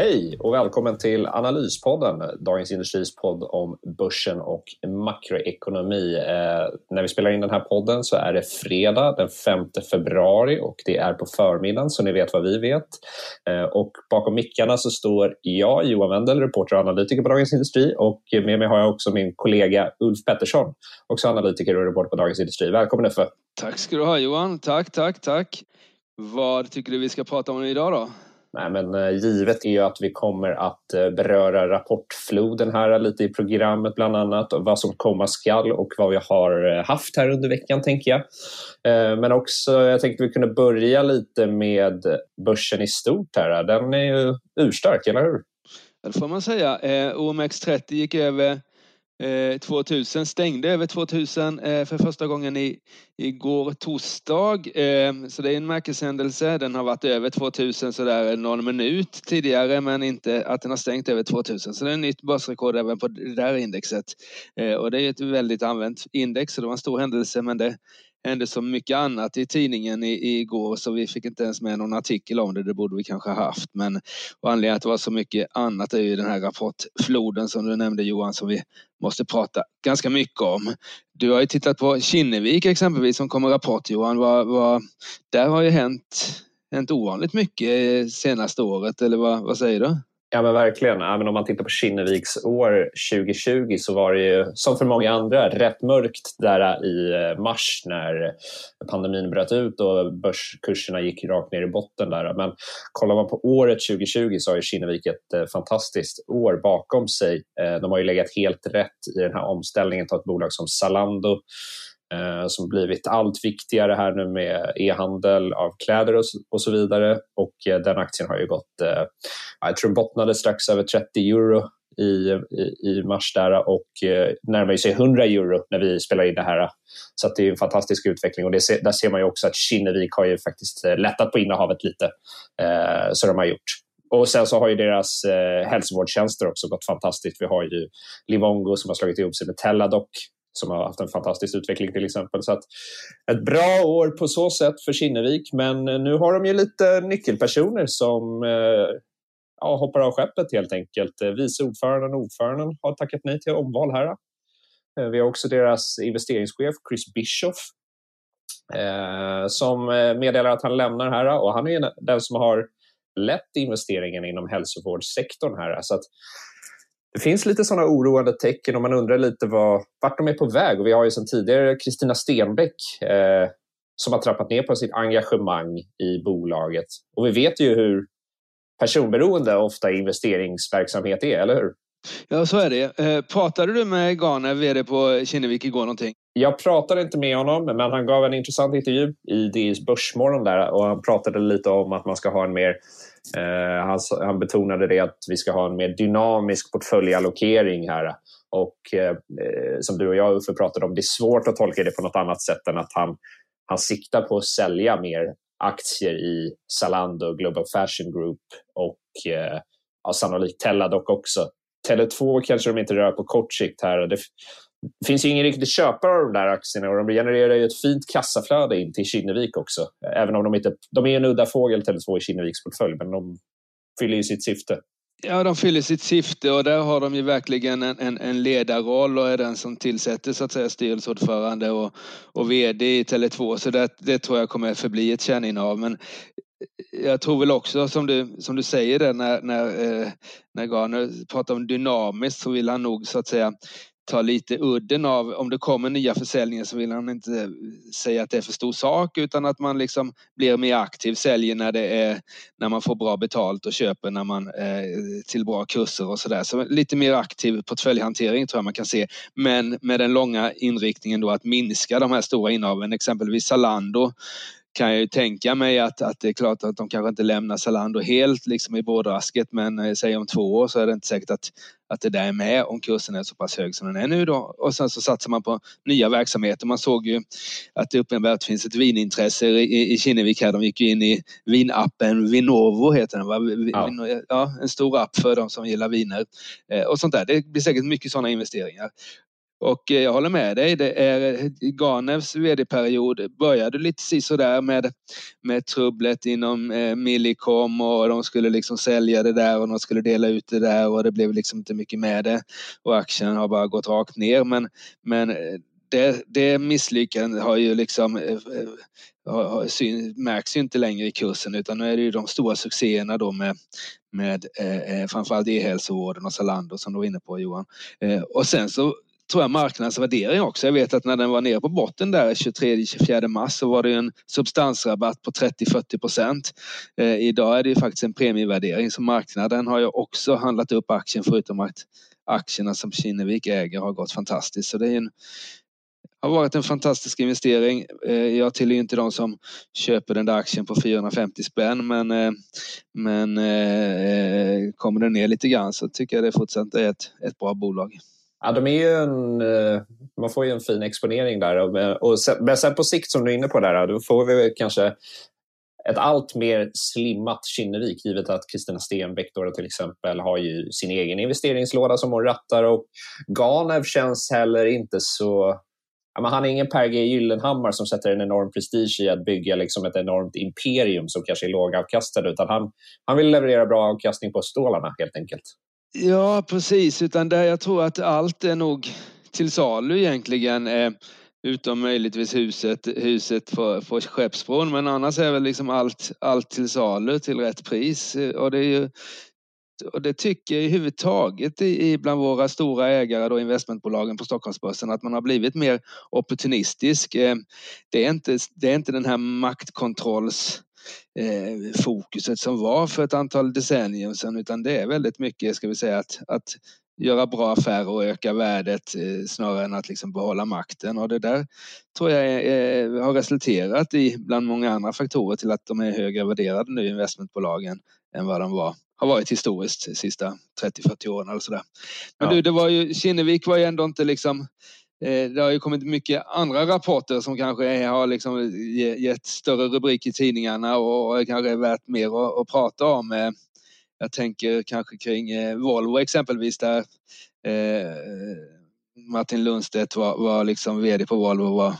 Hej och välkommen till Analyspodden, Dagens Industris podd om börsen och makroekonomi. Eh, när vi spelar in den här podden så är det fredag den 5 februari och det är på förmiddagen så ni vet vad vi vet. Eh, och bakom mickarna så står jag, Johan Wendel, reporter och analytiker på Dagens Industri och med mig har jag också min kollega Ulf Pettersson, också analytiker och reporter på Dagens Industri. Välkommen Uffe! Tack ska du ha Johan, tack, tack, tack. Vad tycker du vi ska prata om idag då? Nej, men eh, givet är ju att vi kommer att eh, beröra rapportfloden här lite i programmet bland annat och vad som komma skall och vad vi har eh, haft här under veckan tänker jag. Men också, jag tänkte vi kunde börja lite med börsen i stort här. Den är ju urstark, eller hur? Det får man säga. OMX30 gick över Eh, 2000 stängde över 2000 eh, för första gången i, igår torsdag. Eh, så det är en märkeshändelse. Den har varit över 2000 sådär någon minut tidigare men inte att den har stängt över 2000. Så det är ett nytt börsrekord även på det där indexet. Eh, och det är ett väldigt använt index så det var en stor händelse men det hände så mycket annat i tidningen igår så vi fick inte ens med någon artikel om det. Det borde vi kanske ha haft. Men anledningen att det var så mycket annat är ju den här rapportfloden som du nämnde Johan som vi måste prata ganska mycket om. Du har ju tittat på Kinnevik exempelvis som kommer rapport Johan. Var, var, där har ju hänt, hänt ovanligt mycket senaste året eller vad, vad säger du? Ja men verkligen. Även om man tittar på Kinneviks år 2020 så var det ju som för många andra rätt mörkt där i eh, mars när pandemin bröt ut och börskurserna gick rakt ner i botten där. Men kollar man på året 2020 så har ju Kinnevik ett eh, fantastiskt år bakom sig. Eh, de har ju legat helt rätt i den här omställningen till ett bolag som Zalando Eh, som blivit allt viktigare här nu med e-handel av kläder och, och så vidare. Och eh, den aktien har ju gått, eh, jag tror den bottnade strax över 30 euro i, i, i mars där och eh, närmar sig 100 euro när vi spelar in det här. Så det är en fantastisk utveckling och det, där ser man ju också att Kinnevik har ju faktiskt eh, lättat på innehavet lite. Eh, så de har gjort. Och sen så har ju deras eh, hälsovårdstjänster också gått fantastiskt. Vi har ju Livongo som har slagit ihop sig med Teladoc som har haft en fantastisk utveckling till exempel. Så att ett bra år på så sätt för Kinnevik, men eh, nu har de ju lite nyckelpersoner som eh, ja, hoppar av skeppet helt enkelt. Eh, vice ordföranden och ordföranden har tackat nej till omval här. Eh, vi har också deras investeringschef Chris Bischoff eh, som meddelar att han lämnar här och han är den som har lett investeringen inom hälsovårdssektorn här. Så att det finns lite sådana oroande tecken och man undrar lite vad, vart de är på väg. Och vi har ju sedan tidigare Kristina Stenbeck eh, som har trappat ner på sitt engagemang i bolaget. Och vi vet ju hur personberoende ofta investeringsverksamhet är, eller hur? Ja, så är det. Eh, pratade du med Garner, vd på Kinnevik, igår någonting? Jag pratade inte med honom, men han gav en intressant intervju i DIs Börsmorgon där och han pratade lite om att man ska ha en mer Eh, han, han, betonade det att vi ska ha en mer dynamisk portföljallokering här. Och eh, eh, som du och jag Uffe pratade om, det är svårt att tolka det på något annat sätt än att han, han siktar på att sälja mer aktier i Zalando, Global Fashion Group och eh, ja, sannolikt Teladoc också. Tele2 kanske de inte rör på kort sikt här. Det, det finns ju ingen riktig köpare av de där aktierna och de genererar ju ett fint kassaflöde in till Kinnevik också. Även om de inte... De är en udda fågel Tele2 i Kinneviks portfölj, men de fyller ju sitt syfte. Ja, de fyller sitt syfte och där har de ju verkligen en, en, en ledarroll och är den som tillsätter så att säga styrelseordförande och, och VD i Tele2. Så det, det tror jag kommer att förbli ett kärninnehav. Men jag tror väl också som du, som du säger det när, när, eh, när Garner pratar om dynamiskt så vill han nog så att säga ta lite udden av, om det kommer nya försäljningar så vill han inte säga att det är för stor sak utan att man liksom blir mer aktiv, säljer när det är när man får bra betalt och köper när man eh, till bra kurser och sådär. Så lite mer aktiv portföljhantering tror jag man kan se. Men med den långa inriktningen då att minska de här stora innehaven, exempelvis Zalando kan jag ju tänka mig att, att det är klart att de kanske inte lämnar Zalando helt liksom i brådrasket men eh, säg om två år så är det inte säkert att, att det där är med om kursen är så pass hög som den är nu då. Och sen så satsar man på nya verksamheter. Man såg ju att det uppenbart finns ett vinintresse i, i Kinnevik här. De gick ju in i vinappen Vinovo heter den va? Ja. ja. en stor app för de som gillar viner eh, och sånt där. Det blir säkert mycket sådana investeringar. Och eh, jag håller med dig. Det är eh, Ganevs vd-period började lite sådär med, med trubblet inom eh, Millicom och de skulle liksom sälja det där och de skulle dela ut det där och det blev liksom inte mycket med det. Och aktien har bara gått rakt ner. Men, men eh, det, det misslyckandet har ju liksom eh, har, har, syn, märks ju inte längre i kursen utan nu är det ju de stora succéerna då med, med eh, framförallt e-hälsovården och Zalando som du var inne på Johan. Eh, och sen så tror jag marknadsvärdering också. Jag vet att när den var nere på botten där 23-24 mars så var det en substansrabatt på 30-40 procent. Eh, idag är det ju faktiskt en premievärdering så marknaden har ju också handlat upp aktien förutom att aktierna som Kinnevik äger har gått fantastiskt. Så det är en, har varit en fantastisk investering. Eh, jag tillhör inte de som köper den där aktien på 450 spänn men, eh, men eh, eh, kommer den ner lite grann så tycker jag det fortsatt är ett, ett bra bolag. Ja, de är ju en, eh, man får ju en fin exponering där. Och, och sen, men sen på sikt, som du är inne på, där, då får vi kanske ett allt mer slimmat Kinnevik givet att Kristina Stenbeck då, till exempel har ju sin egen investeringslåda som hon rattar och Ganev känns heller inte så... Ja, han är ingen Per G Gyllenhammar som sätter en enorm prestige i att bygga liksom ett enormt imperium som kanske är lågavkastande utan han, han vill leverera bra avkastning på stålarna helt enkelt. Ja, precis. Utan där jag tror att allt är nog till salu egentligen. Eh, utom möjligtvis huset, huset på, för Skeppsbron. Men annars är väl liksom allt, allt till salu till rätt pris. Och det, är ju, och det tycker jag i i, bland våra stora ägare, då investmentbolagen på Stockholmsbörsen, att man har blivit mer opportunistisk. Eh, det är inte, det är inte den här maktkontrolls eh, fokuset som var för ett antal decennier sedan utan det är väldigt mycket, ska vi säga, att, att göra bra affärer och öka värdet eh, snarare än att liksom behålla makten. Och det där tror jag är, har resulterat i, bland många andra faktorer, till att de är högre värderade nu, investmentbolagen, än vad de var har varit historiskt de sista 30-40 åren eller sådär. Men ja. du, det var ju, Kinnevik var ju ändå inte liksom Eh, Eh, det har ju kommit mycket andra rapporter som kanske har liksom gett större rubrik i tidningarna och kanske är värt mer att, prata om. Eh, jag tänker kanske kring eh, Volvo exempelvis där Martin Lundstedt var, var liksom vd på Volvo och var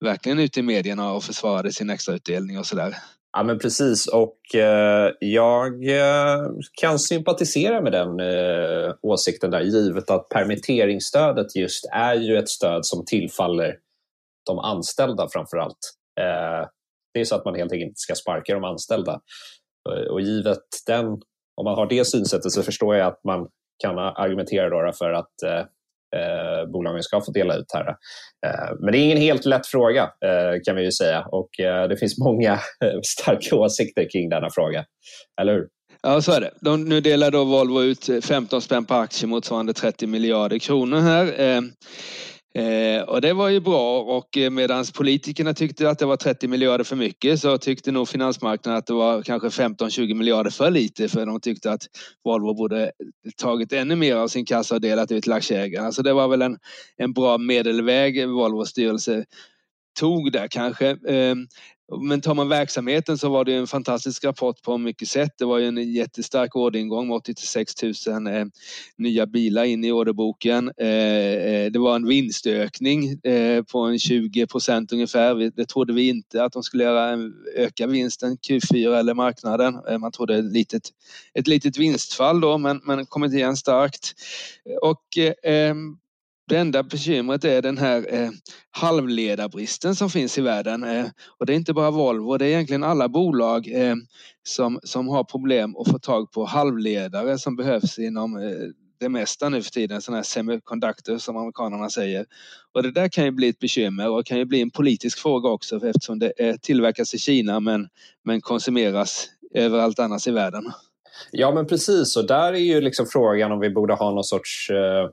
verkligen ute i medierna och försvarade sin extrautdelning och sådär. Ja, men precis. Och eh, jag eh, kan sympatisera med den eh, åsikten där, givet att permitteringsstödet just är ju ett stöd som tillfaller de anställda framför allt. Eh, det är så att man helt enkelt inte ska sparka de anställda. Eh, och givet den, om man har det synsättet så förstår jag att man kan argumentera då för att eh, eh, bolagen ska få dela ut här. Eh, men det är ingen helt lätt fråga eh, kan vi ju säga och eh, det finns många eh, starka åsikter kring denna fråga. Eller hur? Ja, så är det. De, nu delar då Volvo ut eh, 15 spänn per aktie motsvarande 30 miljarder kronor här. Eh, Eh, och det var ju bra och eh, medan politikerna tyckte att det var 30 miljarder för mycket så tyckte nog finansmarknaden att det var kanske 15-20 miljarder för lite för de tyckte att Volvo borde tagit ännu mer av sin kassa och delat ut till aktieägarna. Så det var väl en, en bra medelväg Volvos styrelse tog där kanske. Ehm, men tar man verksamheten så var det en fantastisk rapport på mycket sätt. Det var ju en jättestark orderingång med 86 000 eh, nya bilar in i orderboken. Eh, eh, det var en vinstökning eh, på en 20 procent ungefär. Det trodde vi inte att de skulle göra, öka vinsten Q4 eller marknaden. Eh, man trodde ett litet, ett litet vinstfall då men, men kommit igen starkt. Och eh, ehm, det enda bekymret är den här eh, halvledarbristen som finns i världen. Eh, och det är inte bara Volvo, det är egentligen alla bolag eh, som, som har problem att få tag på halvledare som behövs inom eh, det mesta nu för tiden, sådana här semiconductor som amerikanerna säger. Och det där kan ju bli ett bekymmer och kan ju bli en politisk fråga också eftersom det eh, tillverkas i Kina men, men konsumeras överallt annars i världen. Ja men precis och där är ju liksom frågan om vi borde ha någon sorts eh, eh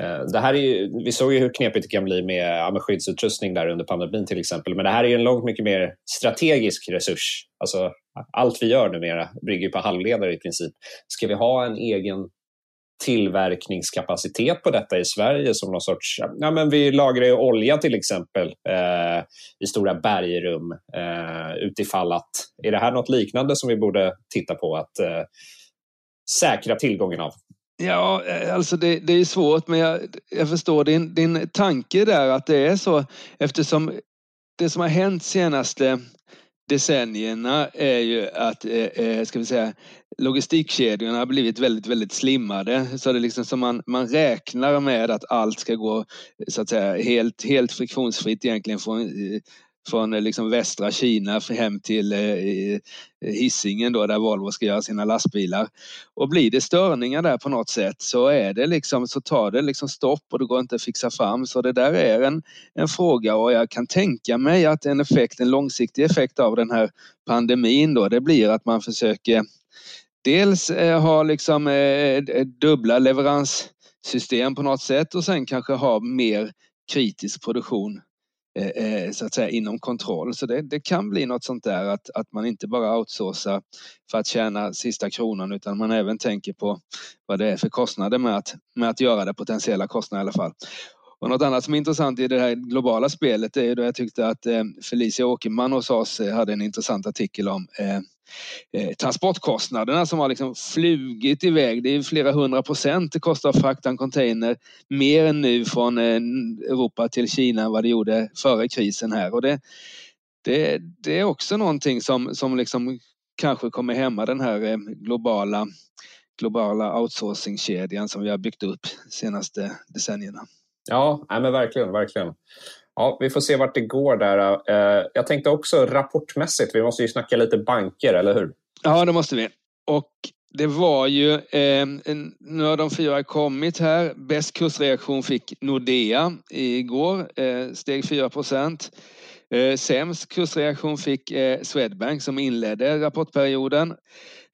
Eh, det här är ju, vi såg ju hur knepigt det kan bli med, ja, med skyddsutrustning där under pandemin till exempel. Men det här är ju en långt mycket mer strategisk resurs. Alltså, allt vi gör numera bygger på halvledare i princip. Ska vi ha en egen tillverkningskapacitet på detta i Sverige som någon sorts... Ja, men vi lagrar ju olja till exempel eh, i stora bergrum eh, utifall att... Är det här något liknande som vi borde titta på att eh, säkra tillgången av? Ja, eh, alltså det, det är svårt men jag, jag förstår din, din tanke där att det är så eftersom det som har hänt senaste decennierna är ju att eh, eh, ska vi säga, logistikkedjorna har blivit väldigt, väldigt slimmade. Så det är liksom som man, man räknar med att allt ska gå så att säga, helt, helt friktionsfritt egentligen från eh, från eh, liksom västra Kina hem till eh, eh, Hisingen då där Volvo ska göra sina lastbilar. Och blir det störningar där på något sätt så är det liksom så tar det liksom stopp och det går inte att fixa fram. Så det där är en, en fråga och jag kan tänka mig att en effekt, en långsiktig effekt av den här pandemin då det blir att man försöker dels eh, ha liksom dubbla leveranssystem på något sätt och sen kanske ha mer kritisk produktion Eh, eh, så att säga inom kontroll. Så det, det, kan bli något sånt där att, att man inte bara outsourcar för att tjäna sista kronan utan man även tänker på vad det är för kostnader med att, med att göra det, potentiella kostnader i alla fall. Och något annat som är intressant i det här globala spelet är då jag tyckte att eh, Felicia Åkerman hos oss eh, hade en intressant artikel om eh, transportkostnaderna som har liksom flugit iväg. Det är flera hundra procent det kostar att frakta en container mer än nu från Europa till Kina än vad det gjorde före krisen här. Och det, det, det är också någonting som, som liksom kanske kommer hämma den här globala, globala outsourcingkedjan som vi har byggt upp de senaste decennierna. Ja, men verkligen, verkligen. Ja, vi får se vart det går där. Eh, jag tänkte också rapportmässigt, vi måste ju snacka lite banker, eller hur? Ja, det måste vi. Och det var ju, eh, nu har de fyra kommit här. Bäst kursreaktion fick Nordea igår, eh, steg 4 procent. Eh, sämst kursreaktion fick eh, Swedbank som inledde rapportperioden.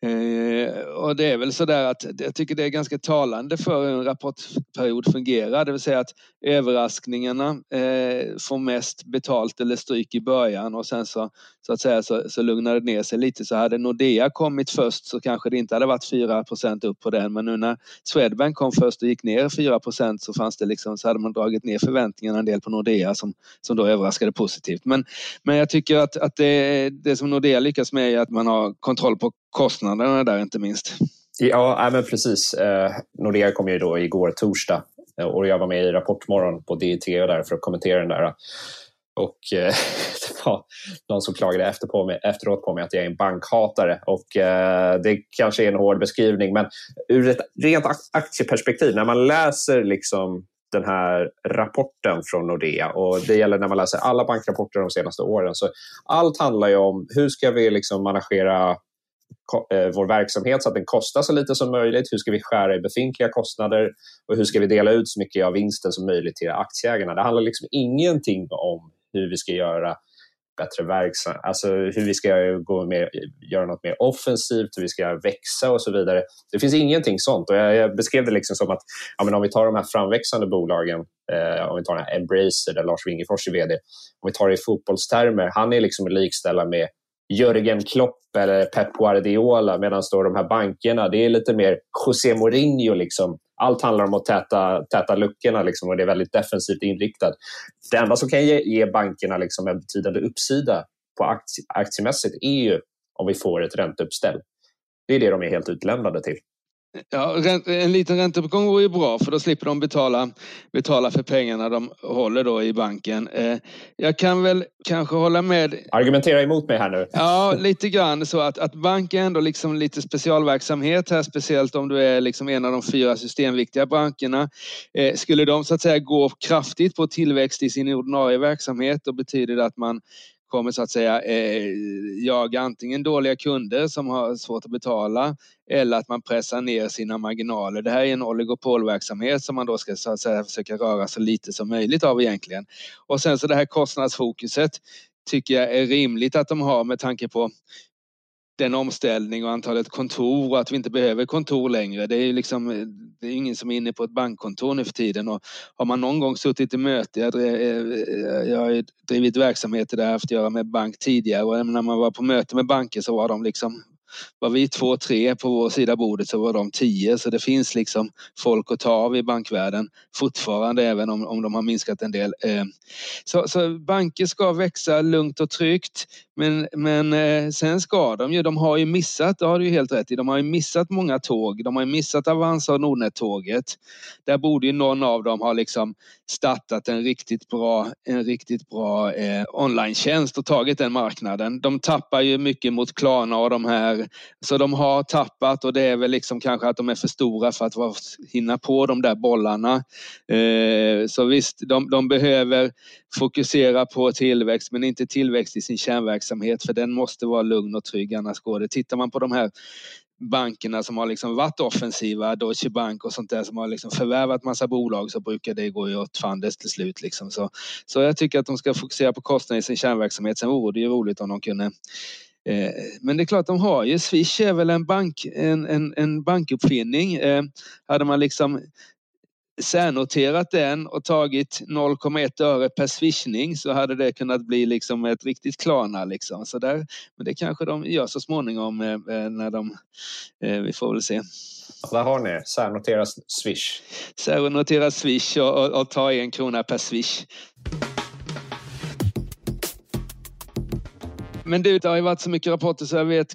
Eh, och det är väl sådär att jag tycker det är ganska talande för hur en rapportperiod fungerar, det vill säga att överraskningarna eh, får mest betalt eller stryk i början och sen så, så att säga så, så lugnar det ner sig lite. Så hade Nordea kommit först så kanske det inte hade varit 4% upp på den, men nu när Swedbank kom först och gick ner 4 så fanns det liksom, så hade man dragit ner förväntningarna en del på Nordea som, som då överraskade positivt. Men, men jag tycker att, att det, det som Nordea lyckas med är att man har kontroll på kostnaderna där inte minst. Ja, men precis. Eh, Nordea kom ju då igår torsdag eh, och jag var med i Rapportmorgon på DIT där för att kommentera den där. Eh. Och eh, det var någon som klagade efter på mig, efteråt på mig att jag är en bankhatare. Och eh, Det kanske är en hård beskrivning, men ur ett rent aktieperspektiv, när man läser liksom den här rapporten från Nordea och det gäller när man läser alla bankrapporter de senaste åren. Så allt handlar ju om hur ska vi liksom managera Eh, vår verksamhet så att den kostar så lite som möjligt? Hur ska vi skära i befintliga kostnader? Och hur ska vi dela ut så mycket av vinsten som möjligt till aktieägarna? Det handlar liksom ingenting om hur vi ska göra bättre verksamhet, alltså hur vi ska gå med, göra något mer offensivt, hur vi ska växa och så vidare. Det finns ingenting sånt. Och jag, jag beskrev det liksom som att ja, men om vi tar de här framväxande bolagen, eh, om vi tar den här Embracer där Lars Wingefors är VD, om vi tar det i fotbollstermer, han är liksom att likställa med Jörgen Klopp eller Pep Guardiola medan de här bankerna, det är lite mer José Mourinho. Liksom. Allt handlar om att täta, täta luckorna liksom, och det är väldigt defensivt inriktat. Det enda som kan ge, ge bankerna liksom en betydande uppsida på aktie, aktiemässigt är ju om vi får ett ränteuppställ. Det är det de är helt utlämnade till. Ja, en liten ränteuppgång vore ju bra för då slipper de betala, betala för pengarna de håller då i banken. Eh, jag kan väl kanske hålla med. Argumentera emot mig här nu. Ja, lite grann så att, att bank är ändå liksom lite specialverksamhet här, speciellt om du är liksom en av de fyra systemviktiga bankerna. Eh, skulle de så att säga gå kraftigt på tillväxt i sin ordinarie verksamhet, då betyder det att man kommer så att säga eh, jaga antingen dåliga kunder som har svårt att betala eller att man pressar ner sina marginaler. Det här är en oligopolverksamhet som man då ska så att säga, försöka röra så lite som möjligt av egentligen. Och sen så det här kostnadsfokuset tycker jag är rimligt att de har med tanke på den omställning och antalet kontor och att vi inte behöver kontor längre. Det är liksom, det är ingen som är inne på ett bankkontor nu för tiden och har man någon gång suttit i möte, jag, eh, eh, jag har drivit verksamheter där jag haft att göra med bank tidigare och när man var på möte med banker så var de liksom var vi två, tre på vår sida bordet så var de tio. Så det finns liksom folk att ta av i bankvärlden fortfarande, även om, om de har minskat en del. Eh, så, så banker ska växa lugnt och tryggt. Men, men eh, sen ska de ju, de har ju missat, det har du ju helt rätt i, de har ju missat många tåg. De har ju missat Avanza och Nordnet-tåget. Där borde ju någon av dem ha liksom startat en riktigt bra, en riktigt bra eh, online och tagit den marknaden. De tappar ju mycket mot Klarna och de här, så de har tappat och det är väl liksom kanske att de är för stora för att hinna på de där bollarna. Eh, så visst, de, de behöver fokusera på tillväxt men inte tillväxt i sin kärnverksamhet för den måste vara lugn och trygg annars går det. Tittar man på de här bankerna som har liksom varit offensiva, Deutsche Bank och sånt där som har liksom förvärvat massa bolag så brukar det gå åt fanders till slut. Liksom. Så, så jag tycker att de ska fokusera på kostnader i sin kärnverksamhet. Sen vore det ju roligt om de kunde eh, men det är klart, de har ju, Swish är väl en, bank, en, en, en bankuppfinning. Eh, hade man liksom särnoterat den och tagit 0,1 öre per swishning så hade det kunnat bli liksom ett riktigt Klarna. Liksom. Så där, men det kanske de gör så småningom eh, eh när de, eh, vi får väl se. Ja, där har ni, särnotera Swish. Särnotera Swish och, och, och ta en krona per Swish. Men du, det har ju varit så mycket rapporter så jag vet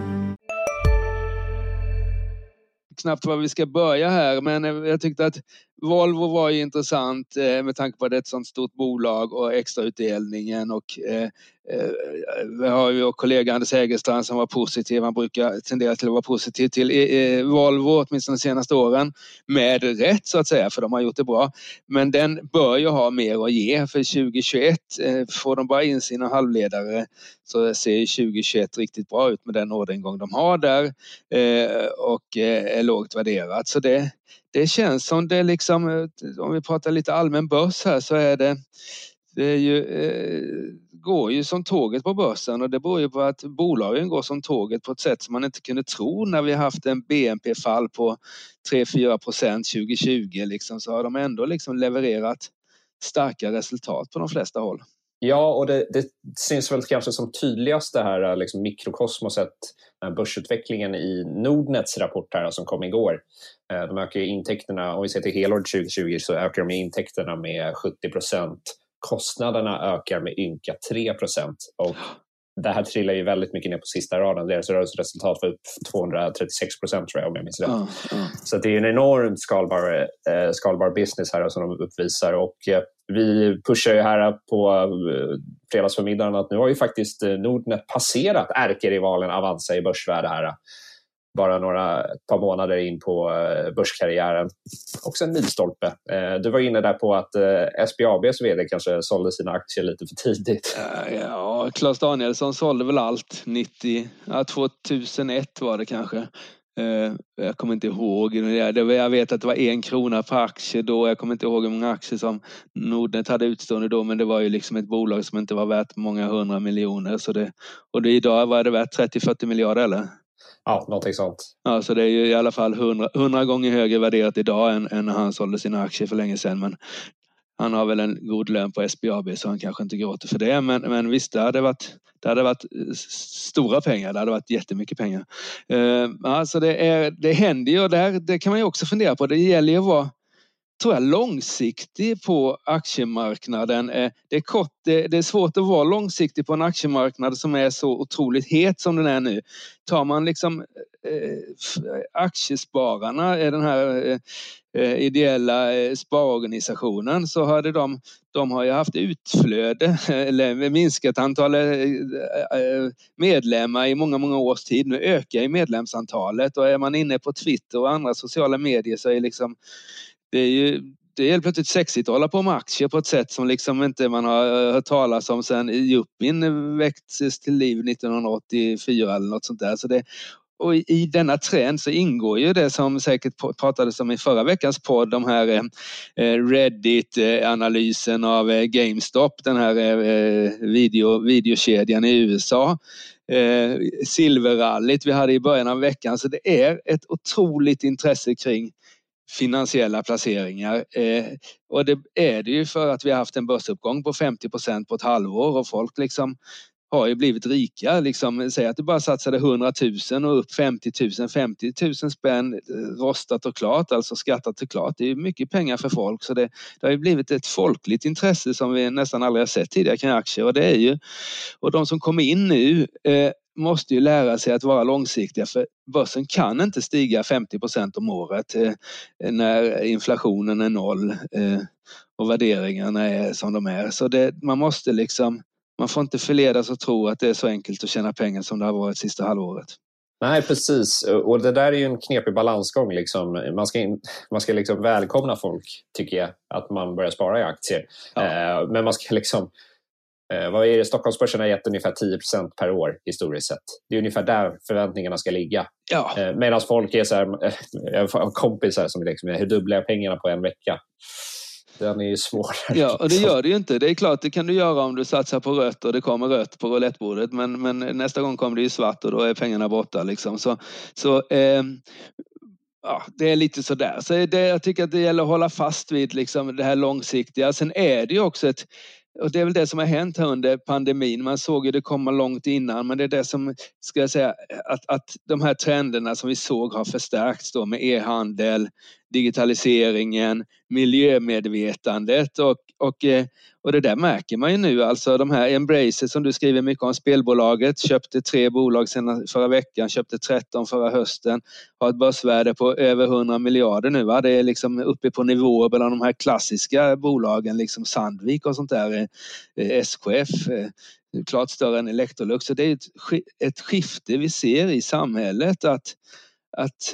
knappt var vi ska börja här, men jag tyckte att Volvo var ju intressant eh, med tanke på att det är ett sånt stort bolag och extrautdelningen och eh, eh vi har ju vår kollega Anders Hägerstrand som var positiv. Han brukar tendera till att vara positiv till eh, eh, Volvo, åtminstone de senaste åren. Med rätt så att säga, för de har gjort det bra. Men den bör ju ha mer att ge för 2021. Får de bara in sina halvledare så ser 2021 riktigt bra ut med den orderingång de har där och är lågt värderat. Så det, det känns som det liksom, eh, om vi pratar lite allmän börs här så är det, det är ju, eh, går ju som tåget på börsen och det beror ju på att bolagen går som tåget på ett sätt som man inte kunde tro när vi haft en BNP-fall på 3-4 procent 2020 liksom, så har de ändå liksom levererat starka resultat på de flesta håll. Ja, och det, det syns väl kanske som tydligast det här liksom mikrokosmoset, börsutvecklingen i Nordnets rapport här som kom igår. Eh, de ökar intäkterna, om vi ser till helår 2020 så ökar de intäkterna med 70 procent. Kostnaderna ökar med ynka 3 procent. Och det här trillar ju väldigt mycket ner på sista raden. Deras rörelseresultat var upp 236 procent tror jag om jag minns rätt. Mm, mm. Så det är en enormt skalbar, eh, skalbar business här som de uppvisar. Och, eh, vi pushar ju här på eh, fredagsförmiddagen att nu har ju faktiskt eh, Nordnet passerat ärkerivalen Avanza i börsvärde här bara några ett par månader in på eh, börskarriären. Också en milstolpe. Eh, du var inne där på att eh, SBABs vd kanske sålde sina aktier lite för tidigt. Ja, Claes Danielsson sålde väl allt 90, ja, 2001 var det kanske. Jag kommer inte ihåg. Jag vet att det var en krona per aktie då. Jag kommer inte ihåg hur många aktier som Nordnet hade utstående då, men det var ju liksom ett bolag som inte var värt många hundra miljoner. Så det, och det, idag var det värt 30-40 miljarder eller? Ja, någonting sånt. Ja, så det är ju i alla fall hundra gånger högre värderat idag än, än när han sålde sina aktier för länge sedan. Men han har väl en god lön på SBAB så han kanske inte gråter för det. Men, men visst, det hade, varit, det hade varit stora pengar. Det hade varit jättemycket pengar. Uh, alltså det, är, det händer ju och där, det kan man ju också fundera på. Det gäller ju att vara tror jag, långsiktig på aktiemarknaden. Eh, det är, kort, det är svårt att vara långsiktig på en aktiemarknad som är så otroligt het som den är nu. Tar man liksom eh, aktiespararna, den här eh, ideella sparorganisationen, så hade de, de har ju haft utflöde eller minskat antalet medlemmar i många, många års tid. Nu ökar ju medlemsantalet och är man inne på Twitter och andra sociala medier så är liksom det är ju det är helt plötsligt sexigt att hålla på med aktier på ett sätt som liksom inte man har eh, hört talas om sedan Jupin väcktes till liv 1984 eller något sånt där. Så det, och i denna trend så ingår ju det som säkert pratades om i förra veckans podd, de här eh, eh, Reddit-analysen av GameStop, den här video, videokedjan i USA. Silverrallyt vi hade i början av veckan, så det är ett otroligt intresse kring finansiella placeringar. Eh, och det är det ju för att vi har haft en börsuppgång på 50 procent på ett halvår och folk liksom har ju blivit rika. Liksom, säg att du bara satsade 100 000 och upp 50 000, 50 000 spänn eh, rostat och klart, alltså skattat och klart. Det är mycket pengar för folk så det, det har ju blivit ett folkligt intresse som vi nästan aldrig har sett tidigare kring aktier och det är ju och de som kommer in nu eh, måste ju lära sig att vara långsiktiga för börsen kan inte stiga 50 procent om året eh, när inflationen är noll eh, och värderingarna är som de är. Så det, man måste liksom, man får inte förledas att tro att det är så enkelt att tjäna pengar som det har varit sista halvåret. Nej, precis. Och det där är ju en knepig balansgång. Liksom. Man ska, in, man ska liksom välkomna folk, tycker jag, att man börjar spara i aktier. Ja. Eh, men man ska liksom Eh, vad är det? Stockholmsbörsen har gett ungefär 10% per år historiskt sett. Det är ungefär där förväntningarna ska ligga. Ja. Eh, Medan folk är så här, eh, jag har kompisar som liksom, hur dubblar jag pengarna på en vecka? Den är ju svårare. Ja, och det gör det ju inte. Det är klart, det kan du göra om du satsar på rött och det kommer rött på roulettebordet. Men, men nästa gång kommer det ju svart och då är pengarna borta. Liksom. Så, så eh, ja, det är lite sådär. Så det, jag tycker att det gäller att hålla fast vid liksom det här långsiktiga. Sen är det ju också ett och det är väl det som har hänt här under pandemin. Man såg ju det komma långt innan, men det är det som, ska jag säga, att, att de här trenderna som vi såg har förstärkts då med e-handel, digitaliseringen, miljömedvetandet och, och, eh, och det där märker man ju nu. Alltså de här Embracer som du skriver mycket om, spelbolaget köpte tre bolag sedan förra veckan, köpte 13 förra hösten, har ett börsvärde på över 100 miljarder nu. Va? Det är liksom uppe på nivåer bland de här klassiska bolagen, liksom Sandvik och sånt där, eh, eh, SKF klart större än Electrolux. Så det är ett, ett skifte vi ser i samhället att, att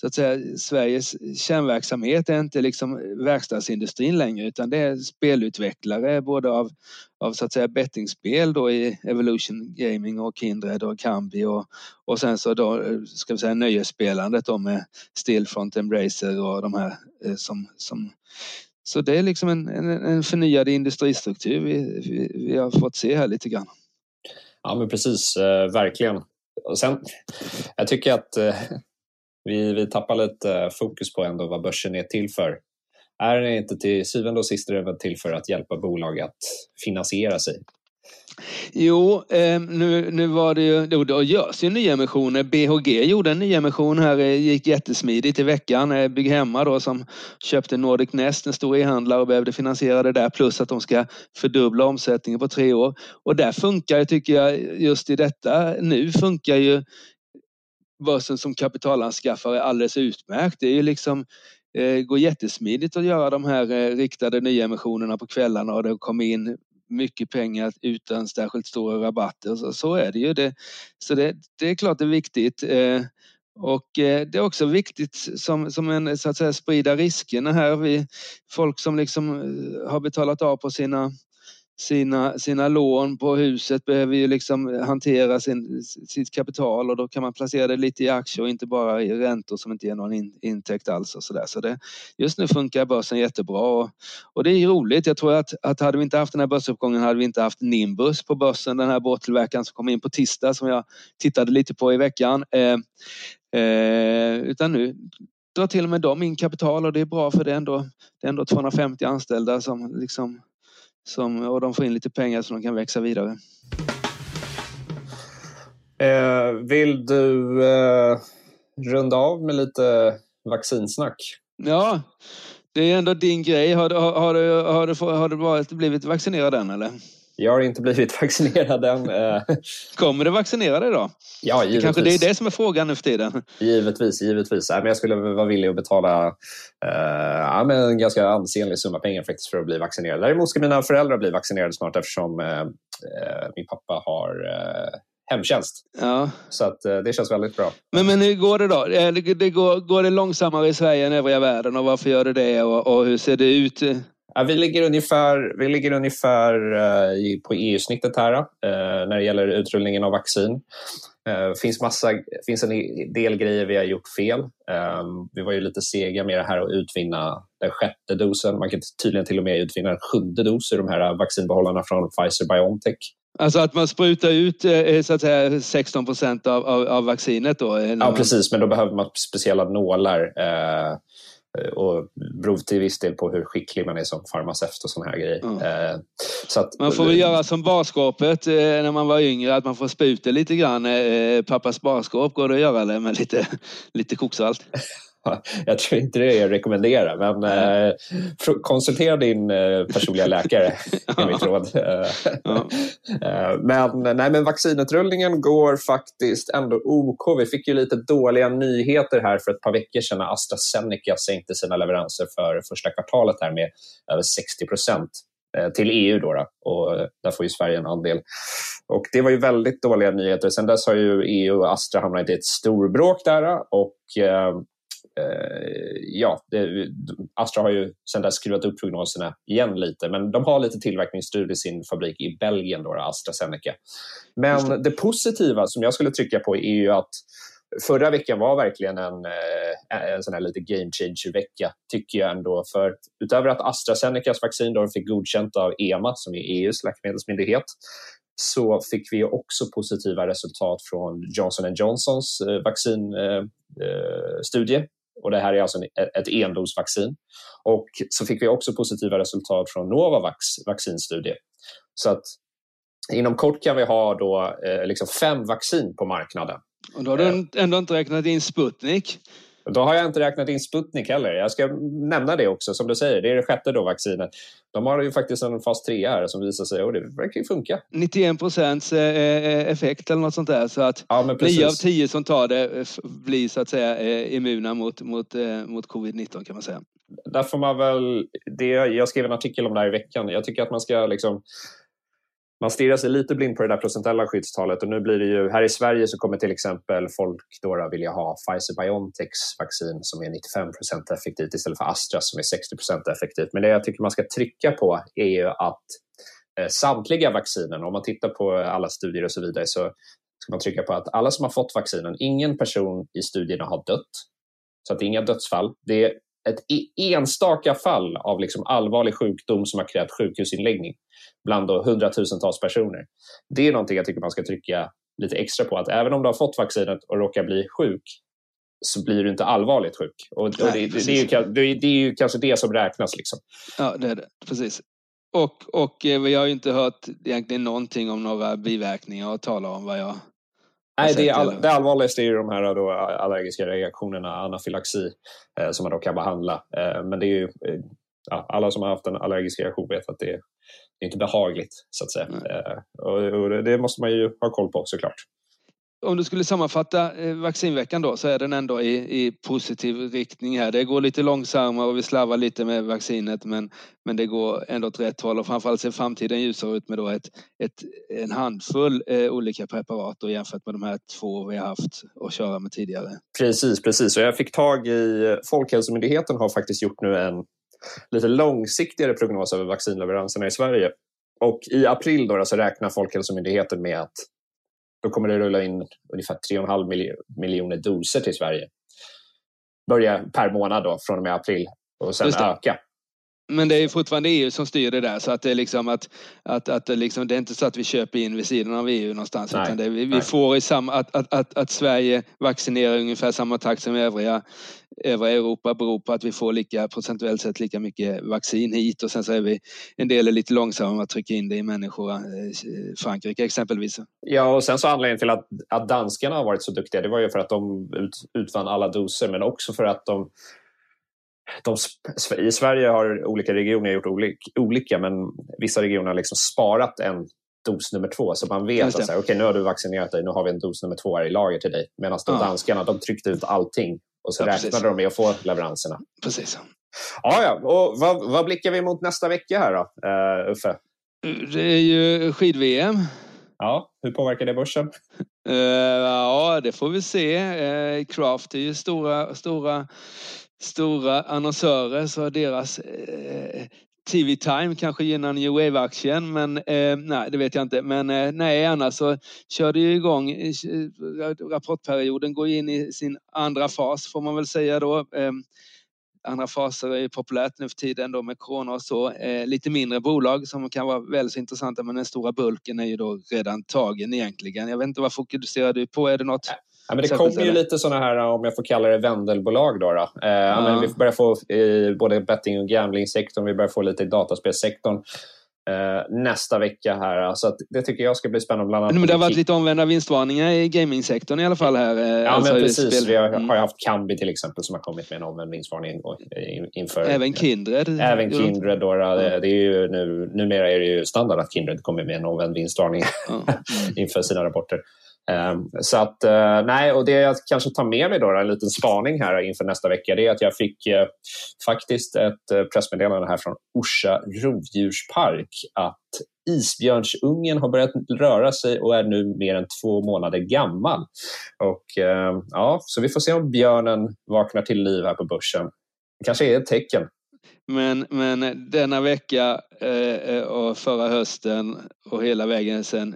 så att säga, Sveriges kärnverksamhet är inte liksom verkstadsindustrin längre utan det är spelutvecklare både av, av så att säga bettingspel då i Evolution Gaming och Kindred och Kambi och, och sen så då ska vi säga nöjesspelandet då med Stillfront, Embracer och de här eh, som, som så det är liksom en, en, en förnyad industristruktur vi, vi, vi, har fått se här lite grann. Ja men precis, eh, verkligen. Och sen, jag tycker att eh, vi, vi tappar lite eh, fokus på ändå vad börsen är till för. Är den inte till syvende och sist till för att hjälpa bolag att finansiera sig? Jo, ehm, nu, nu var det ju, då, då görs ju nyemissioner. BHG gjorde en nyemission här, eh, gick jättesmidigt i veckan. Eh, Bygghemma då som köpte Nordic Nest, en stor e-handlare och behövde finansiera det där plus att de ska fördubbla omsättningen på tre år. Och där funkar, tycker jag, just i detta nu funkar ju börsen som kapitalanskaffare alldeles utmärkt. Det är ju liksom eh, går jättesmidigt att göra de här eh, riktade nyemissionerna på kvällarna och det kommer in mycket pengar utan särskilt stora rabatter. Så, så är det ju. Det, så det, det är klart det är viktigt. Eh, och eh, det är också viktigt som, som en, så att säga, sprida riskerna här. Vi, folk som liksom eh, har betalat av på sina sina, sina lån på huset behöver ju liksom hantera sin, sitt kapital och då kan man placera det lite i aktier och inte bara i räntor som inte ger någon in, intäkt alls och så där. Så det, just nu funkar börsen jättebra och, och det är roligt. Jag tror att, att hade vi inte haft den här börsuppgången hade vi inte haft Nimbus på börsen, den här båttillverkaren som kom in på tisdag som jag tittade lite på i veckan. Eh, eh, utan nu drar till och med de in kapital och det är bra för det är ändå, det är ändå 250 anställda som liksom som, och de får in lite pengar så de kan växa vidare. Eh, vill du eh, runda av med lite vaccinsnack? Ja, Det är ändå din grej. Har, har, har, du, har, du, har du varit, blivit vaccinerad än eller? Jag har inte blivit vaccinerad än. Eh. Kommer du vaccinera dig då? Ja, givetvis. Kanske det är det som är frågan nu för tiden. Givetvis, givetvis. jag skulle vara villig att betala uh, ja, men en ganska ansenlig summa pengar faktiskt för att bli vaccinerad. Däremot ska mina föräldrar bli vaccinerade snart eftersom uh, min pappa har hemtjänst. Ja. Så att, det känns väldigt bra. Men, men hur går det då? Det, det går, går det långsammare i Sverige än övriga världen och varför gör det det och, och hur ser det ut? Ja, vi ligger ungefär, vi ligger ungefär uh, på EU-snittet här uh, när det gäller utrullningen av vaccin. Det uh, finns, massa, finns en del grejer vi har gjort fel. Um, vi var ju lite sega med det här att utvinna den sjätte dosen. Man kan tydligen till och med utvinna en sjunde dos ur de här vaccinbehållarna från Pfizer-Biontech. Alltså att man sprutar ut så att säga 16 procent av, av, av, vaccinet då? Ja, precis, men då behöver man speciella nålar Eh, och beror till viss del på hur skicklig man är som farmaceut och sådana här grejer. Mm. Så att, man får väl göra som barskåpet eh, när man var yngre, att man får spruta lite grann. Pappas barskåp går det att göra det med lite, lite koksalt. jag tror inte det är att rekommendera, men eh, konsultera din eh, personliga läkare är mitt råd. Eh, men, nej, men vaccinutrullningen går faktiskt ändå OK. Vi fick ju lite dåliga nyheter här för ett par veckor sedan när AstraZeneca sänkte sina leveranser för första kvartalet här med över 60 procent eh, till EU. Då, då, och där får ju Sverige en andel. Och det var ju väldigt dåliga nyheter. Sen dess har ju EU och Astra hamnat i ett storbråk där och eh, Eh, ja, det, Astra har ju sedan dess skruvat upp prognoserna igen lite, men de har lite tillverkningsstöd i sin fabrik i Belgien, då, AstraZeneca. Men det. det positiva som jag skulle trycka på är ju att Förra veckan var verkligen en, eh, en sån här lite game changer-vecka, tycker jag ändå. För utöver att AstraZenecas vaccin då fick godkänt av EMA, som är EUs läkemedelsmyndighet, så fick vi också positiva resultat från Johnson Johnsons eh, vaccinstudie och det här är alltså ett endosvaccin. Och så fick vi också positiva resultat från Novavax vaccinstudie. Så att inom kort kan vi ha då, eh, liksom fem vaccin på marknaden. Och då har du eh. ändå inte räknat in Sputnik? Då har jag inte räknat in Sputnik heller. Jag ska nämna det också, som du säger. Det är det sjätte då, vaccinet. De har ju faktiskt en fas 3 här som visar sig och det verkar ju funka. 91 procents eh, eh, effekt eller något sånt där. Så att ja, 9 av 10 som tar det eh, blir så att säga immuna mot, mot, mot covid-19 kan man säga. Där får man väl, det, jag skrev en artikel om det här i veckan. Jag tycker att man ska liksom man stirrar sig lite blind på det där procentuella skyddstalet och nu blir det ju, här i Sverige så kommer till exempel folk då vilja ha Pfizer-Biontechs vaccin som är 95% effektivt istället för Astra som är 60% effektivt. Men det jag tycker man ska trycka på är ju att eh, samtliga vaccinen, om man tittar på alla studier och så vidare, så ska man trycka på att alla som har fått vaccinen, ingen person i studierna har dött. Så att det är inga dödsfall. Det är ett e-, enstaka fall av liksom allvarlig sjukdom som har krävt sjukhusinläggning bland då hundratusentals personer. Det är någonting jag tycker man ska trycka lite extra på. Att även om du har fått vaccinet och råkar bli sjuk så blir du inte allvarligt sjuk. Och, och Nej, det, det, är ju, det, är ju, kanske det som räknas. Liksom. Ja, det är det. Precis. Och, och eh, vi har ju inte hört egentligen någonting om några biverkningar att tala om vad jag Nej, det, all, det allvarligaste är ju de här då allergiska reaktionerna, anafylaxi, eh, som man då kan behandla. Eh, men det är ju, eh, ja, alla som har haft en allergisk reaktion vet att det, det är inte behagligt, så att säga. Mm. Och, och, det måste man ju ha koll på såklart om du skulle sammanfatta eh, vaccinveckan då så är den ändå i, i positiv riktning här. Det går lite långsammare och vi slarvar lite med vaccinet men, men det går ändå åt rätt håll och framförallt ser framtiden ljusare ut med då ett, ett, en handfull eh, olika preparat och jämfört med de här två vi har haft att köra med tidigare. Precis, precis. Och jag fick tag i Folkhälsomyndigheten har faktiskt gjort nu en lite långsiktigare prognos över vaccinleveranserna i Sverige. Och i april då, så räknar Folkhälsomyndigheten med att då kommer det rulla in ungefär 3,5 miljoner doser till Sverige. Börja per månad då, från och med april och sen öka. Men det är fortfarande EU som styr det där så att det är liksom att, att, att det, liksom, det är inte så att vi köper in vid sidan av EU någonstans nej, utan det, vi, vi får i samma, att, att, att, att Sverige vaccinerar ungefär samma takt som övriga, övriga Europa beror på att vi får lika procentuellt sett lika mycket vaccin hit och sen så är vi en del är lite långsamma med att trycka in det i människor, eh, Frankrike exempelvis. Ja och sen så anledningen till att, att danskarna har varit så duktiga det var ju för att de ut, utvann alla doser men också för att de de, I Sverige har olika regioner gjort olik, olika, men vissa regioner har liksom sparat en dos nummer två. Så man vet att så okay, nu har du vaccinerat dig, nu har vi en dos nummer två här i lager till dig. Medan de ja. danskarna de tryckte ut allting och så ja, räknade precis. de med att få leveranserna. Precis. Ja, ja. Och vad, vad blickar vi mot nästa vecka här då, uh, Uffe? Det är ju skid-VM. Ja, hur påverkar det börsen? Uh, ja, det får vi se. Uh, Craft är ju stora, stora, stora annonsörer så deras eh, TV Time kanske gynnar New Wave-aktien, men eh, nej, det vet jag inte. Men eh, nej, annars så kör det ju igång. Eh, rapportperioden går in i sin andra fas får man väl säga då. Eh, andra faser är populärt nu för tiden då med corona och så. Eh, lite mindre bolag som kan vara väldigt så intressanta men den stora bulken är ju då redan tagen egentligen. Jag vet inte vad fokuserar du på? Är det något? Ja, men det kommer ju lite sådana här, om jag får kalla det vändelbolag. Då, då. Eh, ja. men vi börjar få i både betting och gamblingsektorn, vi börjar få lite i dataspelssektorn eh, nästa vecka här. Så det tycker jag ska bli spännande. Bland annat men det har varit lite omvända vinstvarningar i gamingsektorn i alla fall här. Eh, ja, alltså men precis. Vi har, mm. har haft Kambi till exempel som har kommit med en omvänd vinstvarning inför... Även Kindred. Även Kindred. Då, det är ju nu, numera är det ju standard att Kindred kommer med en omvänd vinstvarning mm. inför sina rapporter. Ehm, så att, eh, nej, och det jag kanske tar med mig då, en liten spaning här inför nästa vecka, det är att jag fick eh, faktiskt ett eh, pressmeddelande här från Orsa rovdjurspark att isbjörnsungen har börjat röra sig och är nu mer än två månader gammal. Och, ehm, ja, så vi får se om björnen vaknar till liv här på börsen. Det kanske är ett tecken. Men, men denna vecka eh, och förra hösten och hela vägen sen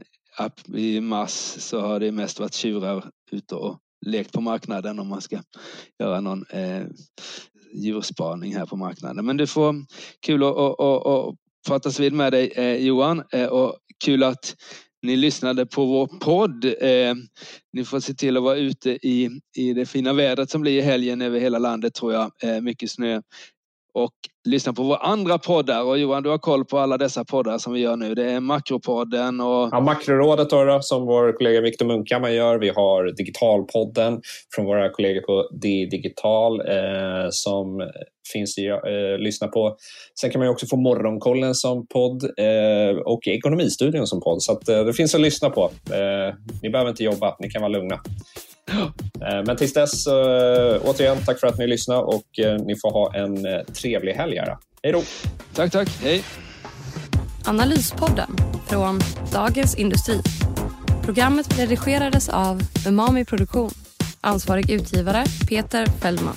i mars så har det mest varit tjurar ute och lekt på marknaden om man ska göra någon eh, djurspaning här på marknaden. Men du får kul att, att, att, att pratas vid med dig eh, Johan eh, och kul att ni lyssnade på vår podd. Eh, ni får se till att vara ute i, i det fina vädret som blir i helgen över hela landet tror jag. Eh, mycket snö och lyssna på våra andra poddar. Och Johan, du har koll på alla dessa poddar som vi gör nu. Det är Makropodden och... Ja, Makrorådet då, som vår kollega Viktor Munkhammar gör. Vi har Digitalpodden från våra kollegor på D Digital eh, som finns att eh, lyssna på. Sen kan man också få Morgonkollen som podd eh, och Ekonomistudion som podd. Så att, eh, det finns att lyssna på. Eh, ni behöver inte jobba, ni kan vara lugna. Eh, men tills dess, eh, återigen, tack för att ni lyssnade och eh, ni får ha en trevlig helg. Här. Hej då! Tack, tack. Hej! Analyspodden från Dagens Industri. Programmet redigerades av Umami Produktion. Ansvarig utgivare Peter Fellman.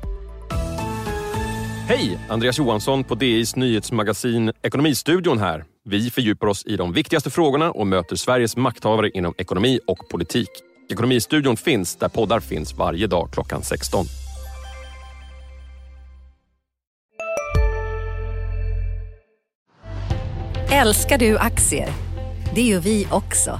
Hej! Andreas Johansson på DIs nyhetsmagasin Ekonomistudion här. Vi fördjupar oss i de viktigaste frågorna och möter Sveriges makthavare inom ekonomi och politik. Ekonomistudion finns där poddar finns varje dag klockan 16. Älskar du aktier? Det gör vi också.